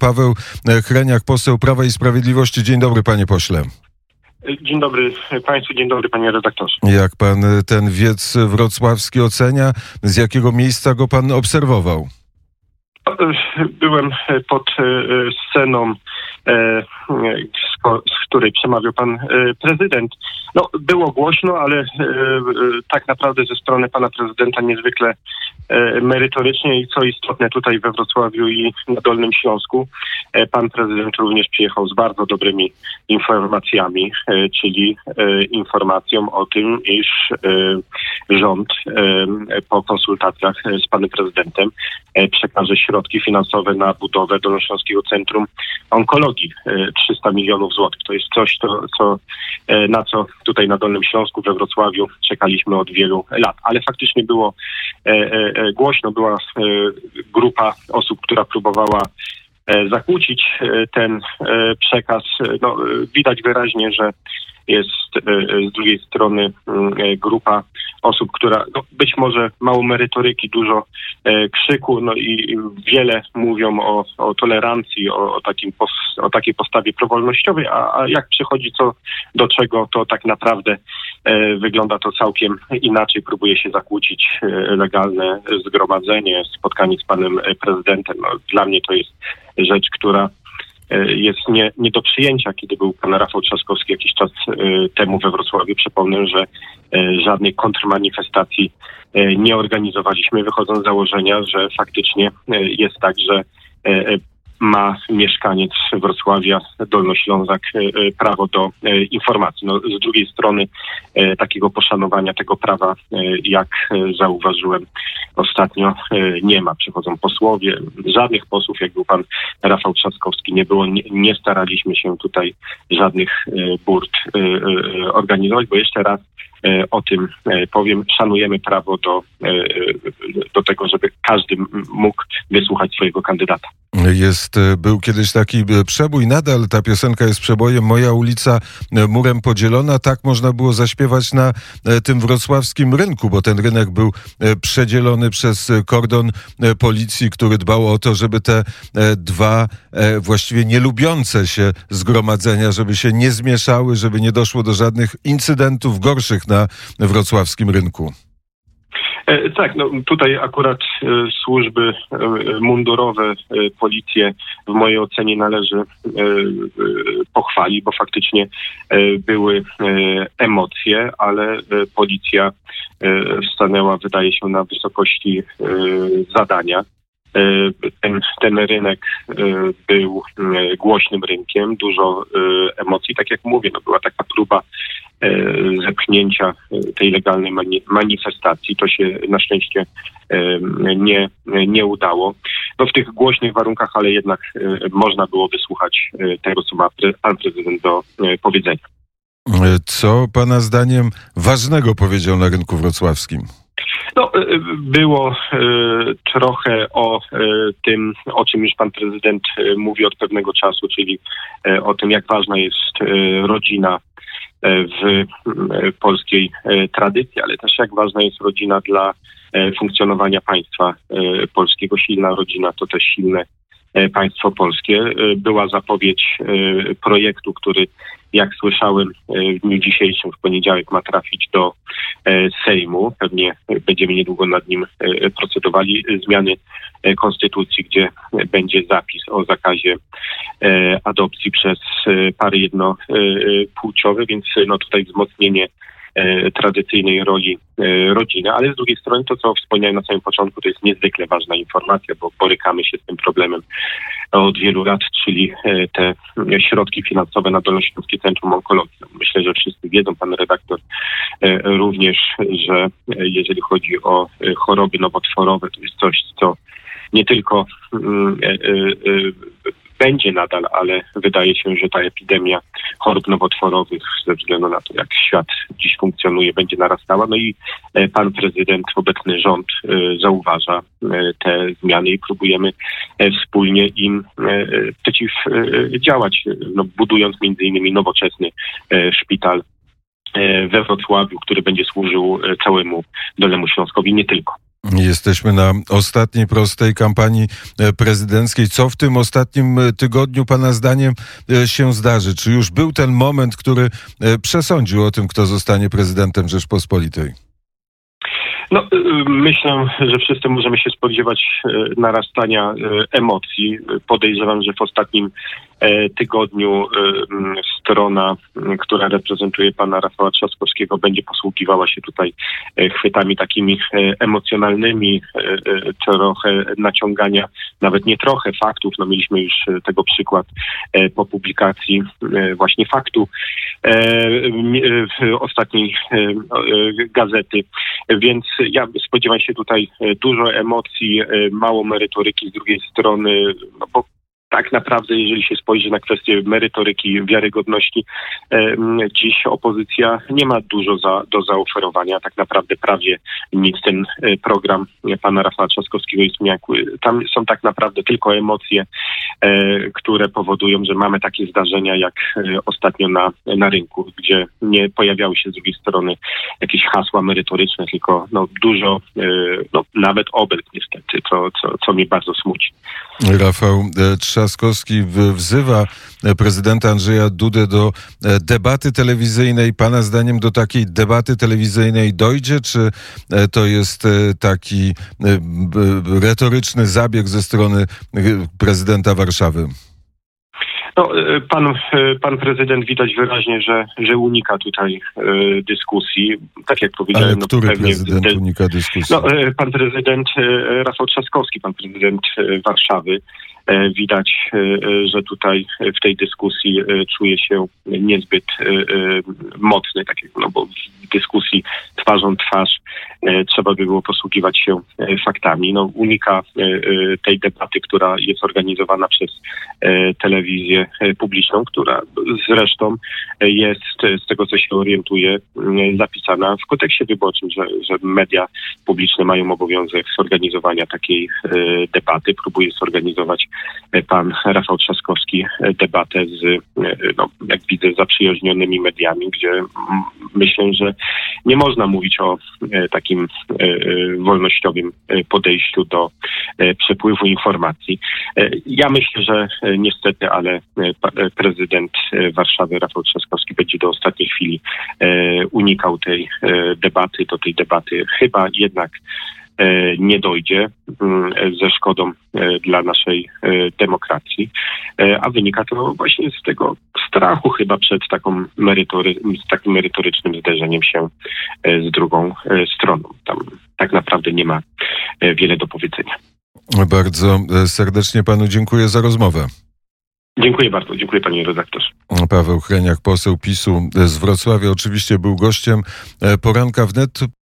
Paweł Chreniak, poseł Prawa i Sprawiedliwości. Dzień dobry, panie pośle. Dzień dobry Państwu, dzień dobry Panie redaktorze. Jak pan ten wiec wrocławski ocenia? Z jakiego miejsca go pan obserwował? Byłem pod sceną, z której przemawiał pan prezydent. No, było głośno, ale tak naprawdę ze strony pana prezydenta niezwykle merytorycznie i co istotne tutaj we Wrocławiu i na Dolnym Śląsku. Pan prezydent również przyjechał z bardzo dobrymi informacjami, czyli informacją o tym, iż rząd po konsultacjach z panem prezydentem przekaże środki finansowe na budowę Dolnośląskiego Centrum Onkologii. 300 milionów złotych. To jest coś, to, co, na co tutaj na Dolnym Śląsku, we Wrocławiu czekaliśmy od wielu lat. Ale faktycznie było głośno, była grupa osób, która próbowała zakłócić ten przekaz. No, widać wyraźnie, że jest z drugiej strony grupa osób, która no, być może mało merytoryki, dużo krzyku, no i wiele mówią o, o tolerancji, o, o, takim o takiej postawie prowolnościowej, a, a jak przychodzi co do czego, to tak naprawdę wygląda to całkiem inaczej. Próbuje się zakłócić legalne zgromadzenie, spotkanie z panem prezydentem. No, dla mnie to jest rzecz, która jest nie, nie do przyjęcia, kiedy był pan Rafał Trzaskowski jakiś czas temu we Wrocławiu. Przypomnę, że żadnej kontrmanifestacji nie organizowaliśmy, wychodząc z założenia, że faktycznie jest tak, że ma mieszkaniec Wrocławia, Dolnoślązak prawo do informacji. No, z drugiej strony takiego poszanowania tego prawa, jak zauważyłem ostatnio, nie ma. Przychodzą posłowie, żadnych posłów, jak był pan Rafał Trzaskowski, nie było. Nie, nie staraliśmy się tutaj żadnych burt organizować, bo jeszcze raz o tym powiem. Szanujemy prawo do, do tego, żeby każdy mógł wysłuchać swojego kandydata. Jest, był kiedyś taki przebój, nadal ta piosenka jest przebojem. Moja ulica murem podzielona. Tak można było zaśpiewać na tym wrocławskim rynku, bo ten rynek był przedzielony przez kordon policji, który dbał o to, żeby te dwa właściwie nielubiące się zgromadzenia, żeby się nie zmieszały, żeby nie doszło do żadnych incydentów gorszych na wrocławskim rynku. Tak, no tutaj akurat służby mundurowe, policję w mojej ocenie należy pochwalić, bo faktycznie były emocje, ale policja stanęła, wydaje się, na wysokości zadania. Ten, ten rynek był głośnym rynkiem, dużo emocji. Tak jak mówię, no była taka próba zepchnięcia tej legalnej manifestacji. To się na szczęście nie, nie udało. No w tych głośnych warunkach, ale jednak można było wysłuchać tego, co ma pan prezydent do powiedzenia. Co pana zdaniem ważnego powiedział na rynku wrocławskim? No, było trochę o tym, o czym już pan prezydent mówi od pewnego czasu, czyli o tym, jak ważna jest rodzina w polskiej tradycji, ale też jak ważna jest rodzina dla funkcjonowania państwa polskiego. Silna rodzina to też silne państwo polskie. Była zapowiedź projektu, który jak słyszałem w dniu dzisiejszym, w poniedziałek ma trafić do Sejmu. Pewnie będziemy niedługo nad nim procedowali. Zmiany konstytucji, gdzie będzie zapis o zakazie adopcji przez pary jednopłciowe, więc no tutaj wzmocnienie tradycyjnej roli rodziny, ale z drugiej strony to, co wspomniałem na samym początku, to jest niezwykle ważna informacja, bo borykamy się z tym problemem od wielu lat, czyli te środki finansowe na Dolnośląskie Centrum Onkologii. Myślę, że wszyscy wiedzą, pan redaktor również, że jeżeli chodzi o choroby nowotworowe, to jest coś, co nie tylko będzie nadal, ale wydaje się, że ta epidemia chorób nowotworowych ze względu na to, jak świat dziś funkcjonuje, będzie narastała. No i pan prezydent, obecny rząd zauważa te zmiany i próbujemy wspólnie im przeciwdziałać, no, budując między innymi nowoczesny szpital we Wrocławiu, który będzie służył całemu Dolnemu Śląskowi, nie tylko. Jesteśmy na ostatniej prostej kampanii e, prezydenckiej. Co w tym ostatnim e, tygodniu Pana zdaniem e, się zdarzy? Czy już był ten moment, który przesądził o tym, kto zostanie prezydentem Rzeczpospolitej? No, myślę, że wszyscy możemy się spodziewać narastania emocji. Podejrzewam, że w ostatnim E, tygodniu e, strona, która reprezentuje pana Rafała Trzaskowskiego, będzie posługiwała się tutaj e, chwytami takimi emocjonalnymi, trochę naciągania, nawet nie trochę faktów. No mieliśmy już tego przykład po publikacji właśnie faktu ostatniej gazety. Więc ja spodziewam się tutaj dużo emocji, mało merytoryki z drugiej strony, no bo tak naprawdę, jeżeli się spojrzy na kwestię merytoryki, wiarygodności, dziś opozycja nie ma dużo za, do zaoferowania. Tak naprawdę prawie nic ten e, program pana Rafała Trzaskowskiego jest miakły. Tam są tak naprawdę tylko emocje, e, które powodują, że mamy takie zdarzenia jak e, ostatnio na, na rynku, gdzie nie pojawiały się z drugiej strony jakieś hasła merytoryczne, tylko no, dużo, no, nawet obelg niestety, co, co, co mnie bardzo smuci. Rafał Trzaskowski wzywa prezydenta Andrzeja Dudę do e, debaty telewizyjnej. Pana zdaniem do takiej debaty telewizyjnej dojdzie, czy e, to jest e, taki retoryczny zabieg ze strony prezydenta Warszawy? No, pan, pan prezydent widać wyraźnie, że, że unika tutaj dyskusji. Tak jak powiedziałem. Ale no, który no, prezydent unika dyskusji? No, pan prezydent Rafał Trzaskowski, pan prezydent Warszawy. E, widać, e, e, że tutaj w tej dyskusji czuje się niezbyt mocny, tak jak, no bo w dyskusji twarzą twarz trzeba by było posługiwać się faktami. No, unika tej debaty, która jest organizowana przez telewizję publiczną, która zresztą jest, z tego co się orientuje, zapisana w kodeksie wyborczym, że, że media publiczne mają obowiązek zorganizowania takiej debaty. Próbuje zorganizować pan Rafał Trzaskowski debatę z, no, jak widzę, zaprzyjaźnionymi mediami, gdzie myślę, że nie można mówić o e, takim e, e, wolnościowym podejściu do przepływu informacji. Ja myślę, że niestety, ale prezydent Warszawy Rafał Trzaskowski będzie do ostatniej chwili unikał tej debaty, do tej debaty chyba jednak E, nie dojdzie mm, ze szkodą e, dla naszej e, demokracji, a wynika to właśnie z tego strachu chyba przed taką merytory, z takim merytorycznym zderzeniem się z drugą stroną. Tam tak naprawdę nie ma wiele do powiedzenia. Bardzo serdecznie panu dziękuję za rozmowę. Dziękuję bardzo, dziękuję panie redaktorze. Paweł Chreniak, poseł PiSu z Wrocławia, oczywiście był gościem poranka wnet.